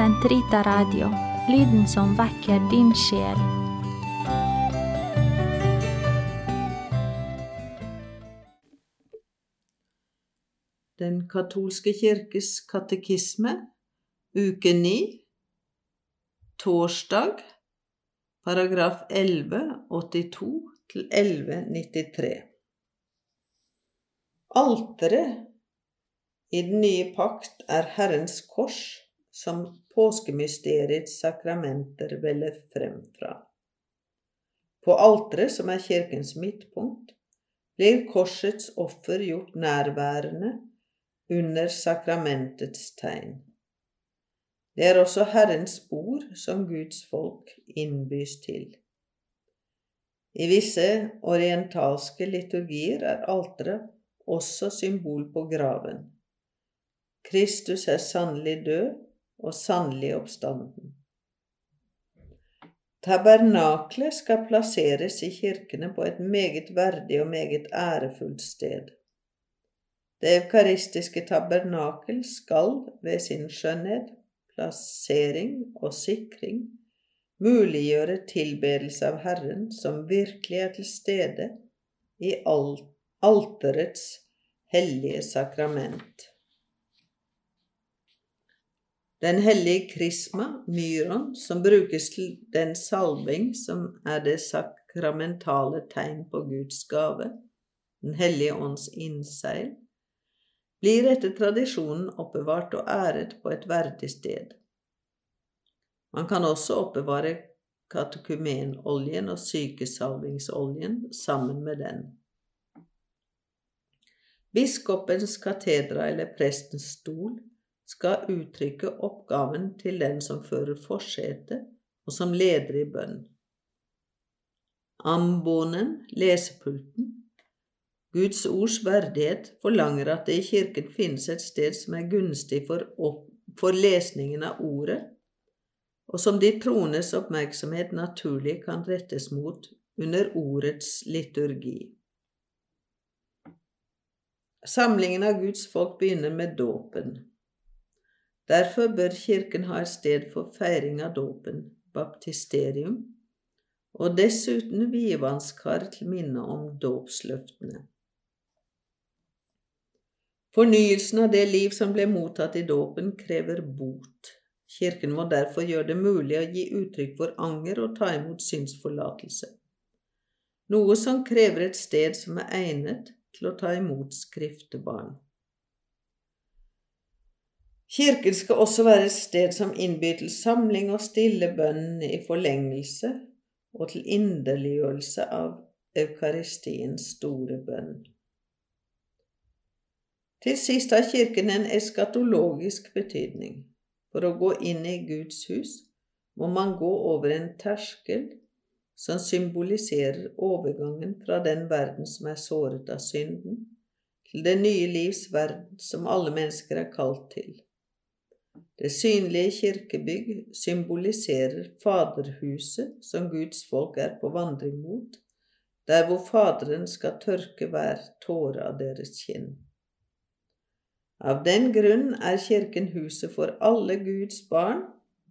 Sentrita Radio, lyden som vekker din sjel. Den katolske kirkes katekisme, uke 9, torsdag, paragraf 1182 til 1193. Alteret i den nye pakt er Herrens kors som påskemysteriets sakramenter veller frem fra. På alteret, som er kirkens midtpunkt, blir korsets offer gjort nærværende under sakramentets tegn. Det er også Herrens bord som Guds folk innbys til. I visse orientalske liturgier er alteret også symbol på graven. Kristus er sannelig død og sannelig oppstanden. Tabernaklet skal plasseres i kirkene på et meget verdig og meget ærefullt sted. Det eukaristiske tabernakel skal ved sin skjønnhet, plassering og sikring muliggjøre tilbedelse av Herren som virkelig er til stede i alterets hellige sakrament. Den hellige krisma, myron, som brukes til den salving som er det sakramentale tegn på Guds gave, Den hellige ånds innseil, blir etter tradisjonen oppbevart og æret på et verdig sted. Man kan også oppbevare katekumenoljen og sykesalvingsoljen sammen med den. Biskopens katedra eller prestens stol skal uttrykke oppgaven til den som fører forsetet, og som leder i bønn. Ambonen, lesepulten, Guds ords verdighet forlanger at det i kirken finnes et sted som er gunstig for, opp, for lesningen av ordet, og som de troendes oppmerksomhet naturlig kan rettes mot under ordets liturgi. Samlingen av Guds folk begynner med dåpen. Derfor bør Kirken ha et sted for feiring av dåpen, baptisterium, og dessuten vievannskar til minne om dåpsløftene. Fornyelsen av det liv som ble mottatt i dåpen, krever bot. Kirken må derfor gjøre det mulig å gi uttrykk for anger og ta imot synsforlatelse, noe som krever et sted som er egnet til å ta imot skriftebarn. Kirken skal også være et sted som innbyr til samling og stille bønn i forlengelse og til inderliggjørelse av eukaristiens store bønn. Til sist har Kirken en eskatologisk betydning. For å gå inn i Guds hus må man gå over en terskel som symboliserer overgangen fra den verden som er såret av synden, til det nye livs verden som alle mennesker er kalt til. Det synlige kirkebygg symboliserer Faderhuset som Guds folk er på vandring mot, der hvor Faderen skal tørke hver tåre av deres kinn. Av den grunn er Kirken huset for alle Guds barn,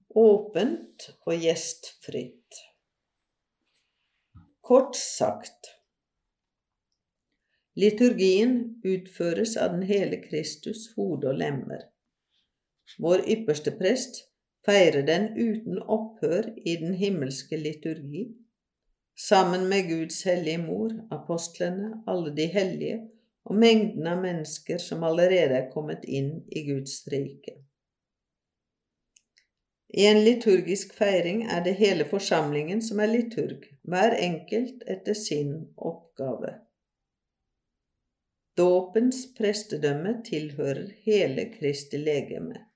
åpent og gjestfritt. Kort sagt Liturgien utføres av den hele Kristus hode og lemmer vår ypperste prest, feirer den uten opphør i den himmelske liturgi, sammen med Guds hellige mor, apostlene, alle de hellige og mengden av mennesker som allerede er kommet inn i Guds rike. I en liturgisk feiring er det hele forsamlingen som er liturg, hver enkelt etter sin oppgave. Dåpens prestedømme tilhører hele Kristi legeme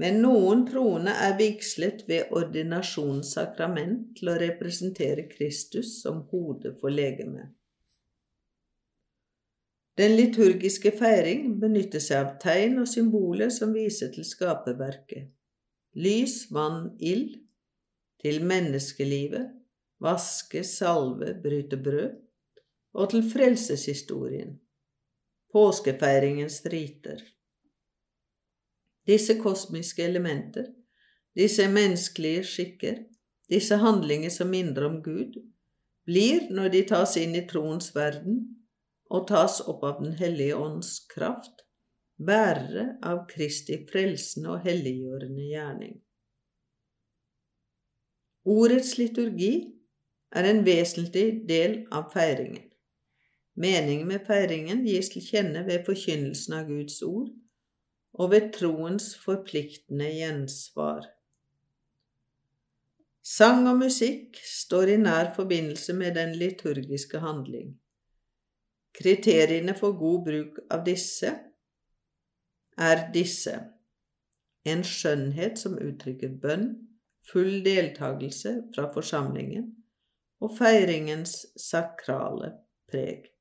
men noen troende er vigslet ved ordinasjonens sakrament til å representere Kristus som hode for legemet. Den liturgiske feiring benytter seg av tegn og symboler som viser til skaperverket. Lys, vann, ild, til menneskelivet, vaske, salve, bryte brød, og til frelseshistorien, påskefeiringens riter. Disse kosmiske elementer disse menneskelige skikker, disse handlinger som minner om Gud, blir, når de tas inn i troens verden og tas opp av Den hellige ånds kraft, bærere av Kristi frelsende og helliggjørende gjerning. Ordets liturgi er en vesentlig del av feiringen. Meningen med feiringen gis til kjenne ved forkynnelsen av Guds ord og ved troens forpliktende gjensvar. Sang og musikk står i nær forbindelse med den liturgiske handling. Kriteriene for god bruk av disse er disse en skjønnhet som uttrykker bønn, full deltakelse fra forsamlingen og feiringens sakrale preg.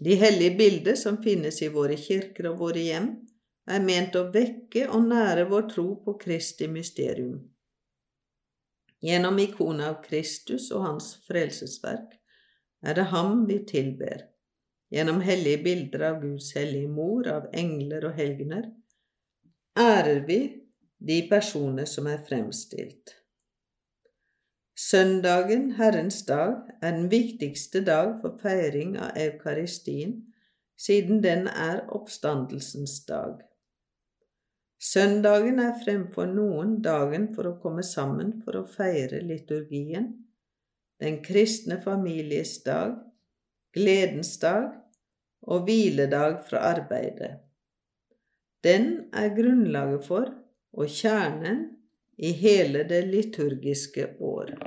De hellige bilder som finnes i våre kirker og våre hjem, er ment å vekke og nære vår tro på Kristi mysterium. Gjennom ikonet av Kristus og hans frelsesverk er det ham vi tilber. Gjennom hellige bilder av Guds hellige mor, av engler og helgener, ærer vi de personer som er fremstilt. Søndagen, Herrens dag, er den viktigste dag for feiring av eukaristien, siden den er oppstandelsens dag. Søndagen er fremfor noen dagen for å komme sammen for å feire liturgien, den kristne families dag, gledens dag og hviledag fra arbeidet. Den er grunnlaget for og kjernen i hele det liturgiske år.